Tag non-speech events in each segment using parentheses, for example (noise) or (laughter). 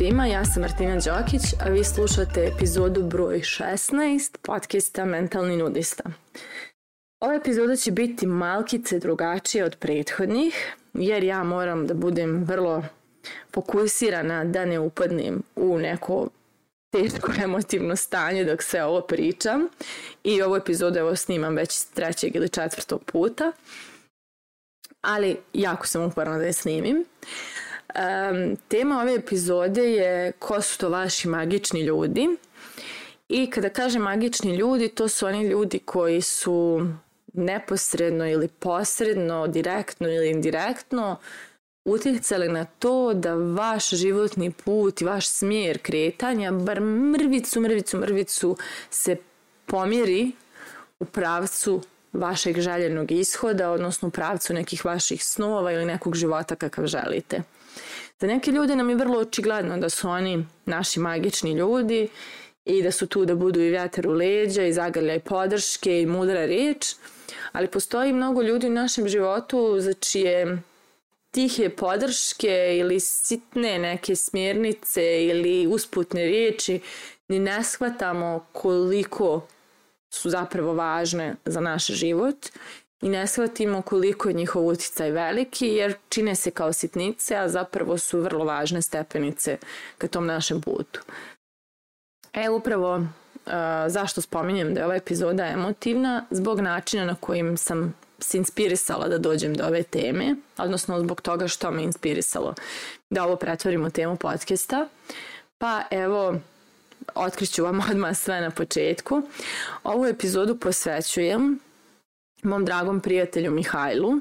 svima, ja sam Martina Đokić, a vi slušate epizodu broj 16 podcasta Mentalni nudista. Ova epizoda će biti malkice drugačija od prethodnih, jer ja moram da budem vrlo fokusirana da ne upadnem u neko teško emotivno stanje dok sve ovo pričam i ovu epizodu evo snimam već trećeg ili četvrtog puta ali jako sam uporna da je snimim. Uh, Um, tema ove epizode je ko su to vaši magični ljudi. I kada kažem magični ljudi, to su oni ljudi koji su neposredno ili posredno, direktno ili indirektno uticali na to da vaš životni put i vaš smjer kretanja bar mrvicu, mrvicu, mrvicu se pomiri u pravcu vašeg željenog ishoda, odnosno u pravcu nekih vaših snova ili nekog života kakav želite. Za neke ljude nam je vrlo očigledno da su oni naši magični ljudi i da su tu da budu i vjetar u leđa i zagrljaj podrške i mudra reč, ali postoji mnogo ljudi u našem životu za čije tihe podrške ili sitne neke smjernice ili usputne riječi ni ne shvatamo koliko su zapravo važne za naš život i ne shvatimo koliko je njihov uticaj veliki jer čine se kao sitnice, a zapravo su vrlo važne stepenice ka tom našem putu. E, upravo zašto spominjem da je ova epizoda emotivna? Zbog načina na kojim sam se inspirisala da dođem do ove teme, odnosno zbog toga što me inspirisalo da ovo pretvorimo temu podcasta. Pa evo, otkriću vam (laughs) odmah sve na početku. Ovu epizodu posvećujem mom dragom prijatelju Mihajlu,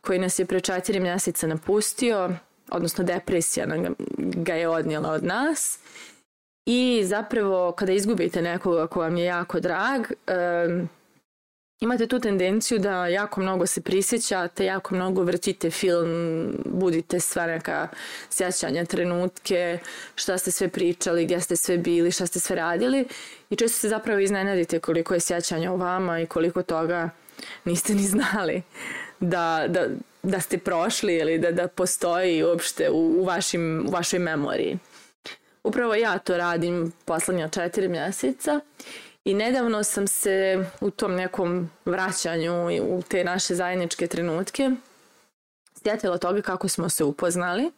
koji nas je pre četiri mjeseca napustio, odnosno depresija nam ga je odnijela od nas. I zapravo kada izgubite nekoga ko vam je jako drag, um, Imate tu tendenciju da jako mnogo se prisjećate, jako mnogo vrtite film, budite sva neka sjećanja, trenutke, šta ste sve pričali, gdje ste sve bili, šta ste sve radili i često se zapravo iznenadite koliko je sjećanja o vama i koliko toga niste ni znali da, da, da ste prošli ili da, da postoji uopšte u, u, vašim, u vašoj memoriji. Upravo ja to radim poslednja četiri mjeseca i I nedavno sam se u tom nekom vraćanju u te naše zajedničke trenutke sjetila toga kako smo se upoznali.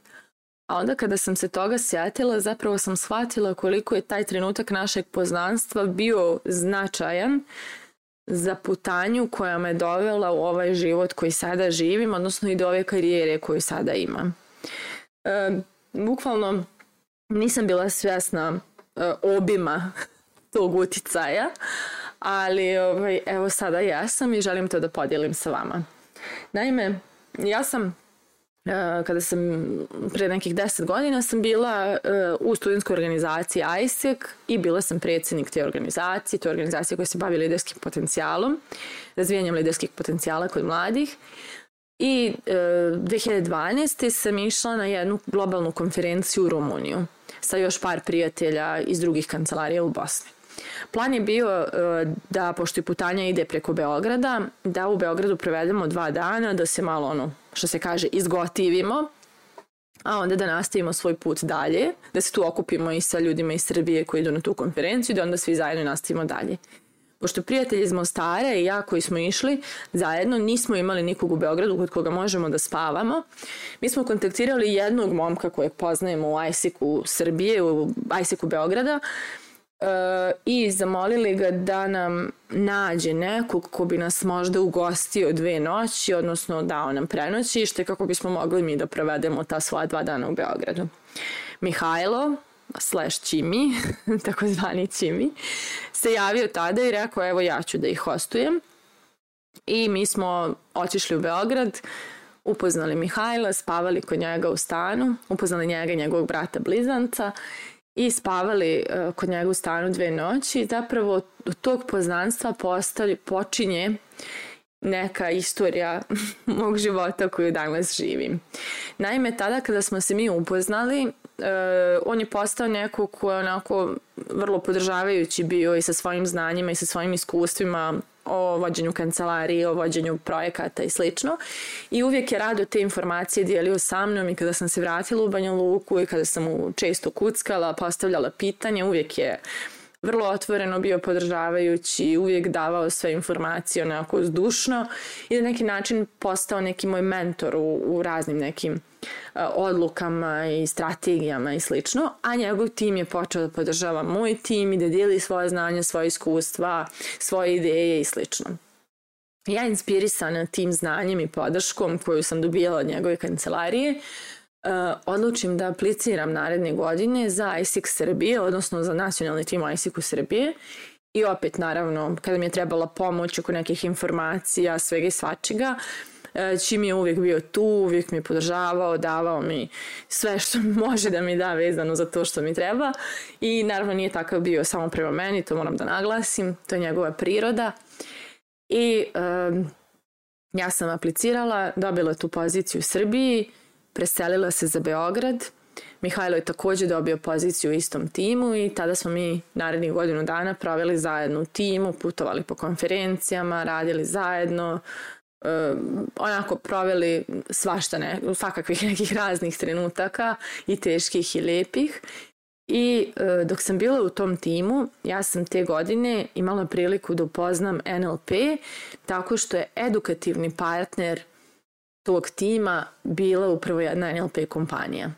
A onda kada sam se toga sjetila, zapravo sam shvatila koliko je taj trenutak našeg poznanstva bio značajan za putanju koja me dovela u ovaj život koji sada živim, odnosno i do ove karijere koju sada imam. E, bukvalno nisam bila svjesna e, obima tog uticaja, ali ovaj, evo sada jesam i želim to da podijelim sa vama. Naime, ja sam e, kada sam pre nekih deset godina sam bila e, u studentskoj organizaciji ISEC i bila sam predsednik te organizacije, to je organizacija koja se bavi liderskim potencijalom, razvijanjem liderskih potencijala kod mladih. I 2012. E, sam išla na jednu globalnu konferenciju u Rumuniju sa još par prijatelja iz drugih kancelarija u Bosni. Plan je bio e, da, pošto i putanja ide preko Beograda, da u Beogradu provedemo dva dana, da se malo ono, što se kaže, izgotivimo, a onda da nastavimo svoj put dalje, da se tu okupimo i sa ljudima iz Srbije koji idu na tu konferenciju da onda svi zajedno nastavimo dalje. Pošto prijatelji smo stare i ja koji smo išli zajedno nismo imali nikog u Beogradu kod koga možemo da spavamo, mi smo kontaktirali jednog momka kojeg poznajemo u ISIC-u Srbije, u ISIC-u Beograda, i zamolili ga da nam nađe nekog ko bi nas možda ugostio dve noći, odnosno dao nam prenoćište kako bismo mogli mi da provedemo ta svoja dva dana u Beogradu. Mihajlo, slash Čimi, (laughs) takozvani Čimi, se javio tada i rekao evo ja ću da ih hostujem. I mi smo otišli u Beograd, upoznali Mihajla, spavali kod njega u stanu, upoznali njega i njegovog brata blizanca i spavali uh, kod njega u stanu dve noći i zapravo od tog poznanstva postali, počinje neka istorija (laughs) mog života koju danas živim. Naime, tada kada smo se mi upoznali, uh, on je postao neko ko je onako vrlo podržavajući bio i sa svojim znanjima i sa svojim iskustvima o vođenju kancelarije, o vođenju projekata i slično. I uvijek je rado te informacije dijelio sa mnom i kada sam se vratila u Banja Luku i kada sam mu često kuckala, postavljala pitanje, uvijek je vrlo otvoreno bio podržavajući, i uvijek davao sve informacije onako zdušno i na neki način postao neki moj mentor u, u raznim nekim E, odlukama i strategijama i slično, a njegov tim je počeo da podržava moj tim i da dijeli svoje znanje, svoje iskustva, svoje ideje i slično. Ja inspirisana tim znanjem i podrškom koju sam dobijala od njegove kancelarije, e, odlučim da apliciram naredne godine za ISIC Srbije, odnosno za nacionalni tim ISIC u Srbije I opet, naravno, kada mi je trebala pomoć oko nekih informacija, svega i svačega, uh, E, Čim je uvijek bio tu, uvijek mi podržavao, davao mi sve što (laughs) može da mi da vezano za to što mi treba i naravno nije takav bio samo prema meni, to moram da naglasim, to je njegova priroda i um, ja sam aplicirala, dobila tu poziciju u Srbiji, preselila se za Beograd, Mihajlo je takođe dobio poziciju u istom timu i tada smo mi narednih godinu dana proveli zajedno u timu, putovali po konferencijama, radili zajedno, um, onako proveli svašta ne, svakakvih nekih raznih trenutaka i teških i lepih I e, dok sam bila u tom timu, ja sam te godine imala priliku da upoznam NLP tako što je edukativni partner tog tima bila upravo jedna NLP kompanija.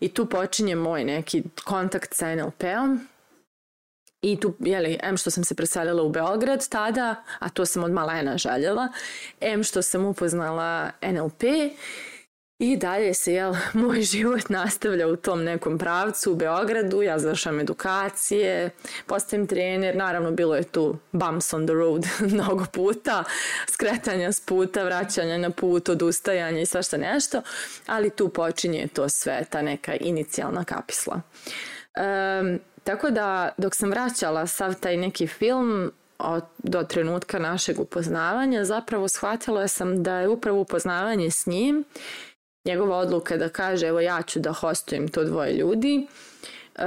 I tu počinje moj neki kontakt sa NLP-om I tu, jeli, em što sam se preselila u Beograd tada, a to sam od malena željela, em što sam upoznala NLP i dalje se, jel, (laughs) moj život nastavlja u tom nekom pravcu u Beogradu, ja završam edukacije, postajem trener, naravno bilo je tu bumps on the road (laughs) mnogo puta, skretanja s puta, vraćanja na put, odustajanja i svašta nešto, ali tu počinje to sve, ta neka inicijalna kapisla. Um, Tako da dok sam vraćala sav taj neki film od, do trenutka našeg upoznavanja, zapravo shvatila sam da je upravo upoznavanje s njim, njegova odluka da kaže evo ja ću da hostujem to dvoje ljudi, Uh,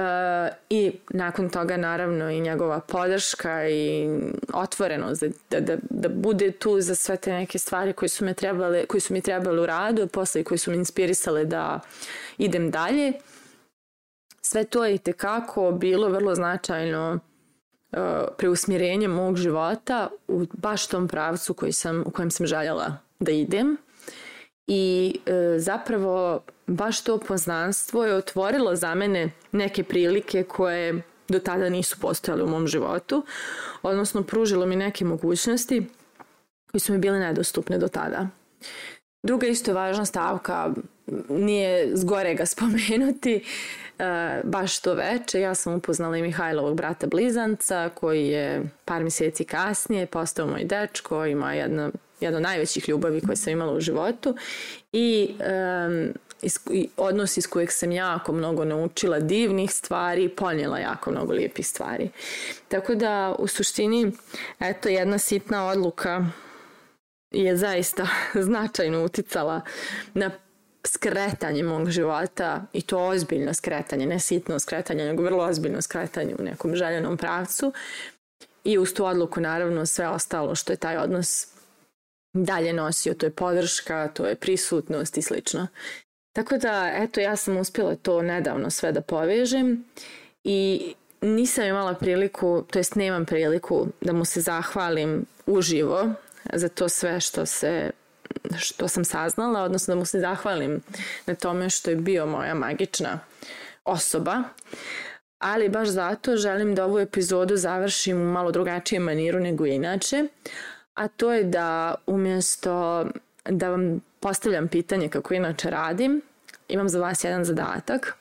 i nakon toga naravno i njegova podrška i otvorenost da, da, da bude tu za sve te neke stvari koje su, me trebale, koje su mi trebale u radu, posle i koje su me inspirisale da idem dalje sve to je tekako bilo vrlo značajno uh, preusmjerenje mog života u baš tom pravcu koji sam, u kojem sam željela da idem. I uh, zapravo baš to poznanstvo je otvorilo za mene neke prilike koje do tada nisu postojale u mom životu, odnosno pružilo mi neke mogućnosti koji su mi bile nedostupne do tada. Druga isto važna stavka, nije zgore ga (laughs) spomenuti, Eh, baš to veče ja sam upoznala i Mihajlovog brata blizanca koji je par meseci kasnije postao moj dečko, ima jedna, jedna od najvećih ljubavi koje sam imala u životu i um, iz, odnos iz kojeg sam jako mnogo naučila divnih stvari i ponijela jako mnogo lijepih stvari. Tako da u suštini eto jedna sitna odluka je zaista (laughs) značajno uticala na skretanje mog života i to ozbiljno skretanje, ne sitno skretanje, nego vrlo ozbiljno skretanje u nekom željenom pravcu i uz tu odluku naravno sve ostalo što je taj odnos dalje nosio, to je podrška, to je prisutnost i slično. Tako da, eto, ja sam uspjela to nedavno sve da povežem i nisam imala priliku, to jest nemam priliku da mu se zahvalim uživo za to sve što se što sam saznala, odnosno da mu se zahvalim na tome što je bio moja magična osoba. Ali baš zato želim da ovu epizodu završim u malo drugačijem maniru nego inače, a to je da umjesto da vam postavljam pitanje kako inače radim, imam za vas jedan zadatak.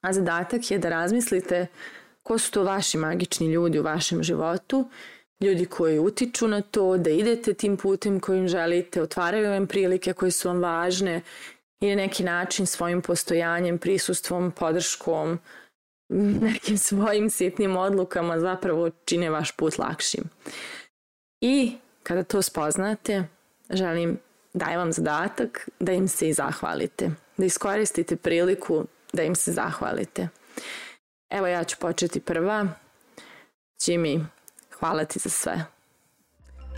A zadatak je da razmislite ko su to vaši magični ljudi u vašem životu ljudi koji utiču na to, da idete tim putem kojim želite, otvaraju vam prilike koje su vam važne i na neki način svojim postojanjem, prisustvom, podrškom, (laughs) nekim svojim sitnim odlukama zapravo čine vaš put lakšim. I kada to spoznate, želim dajem vam zadatak da im se i zahvalite, da iskoristite priliku da im se zahvalite. Evo ja ću početi prva. Jimmy, Hvala ti za sve.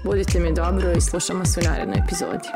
Budite mi dobro i slušamo se u narednoj epizodi.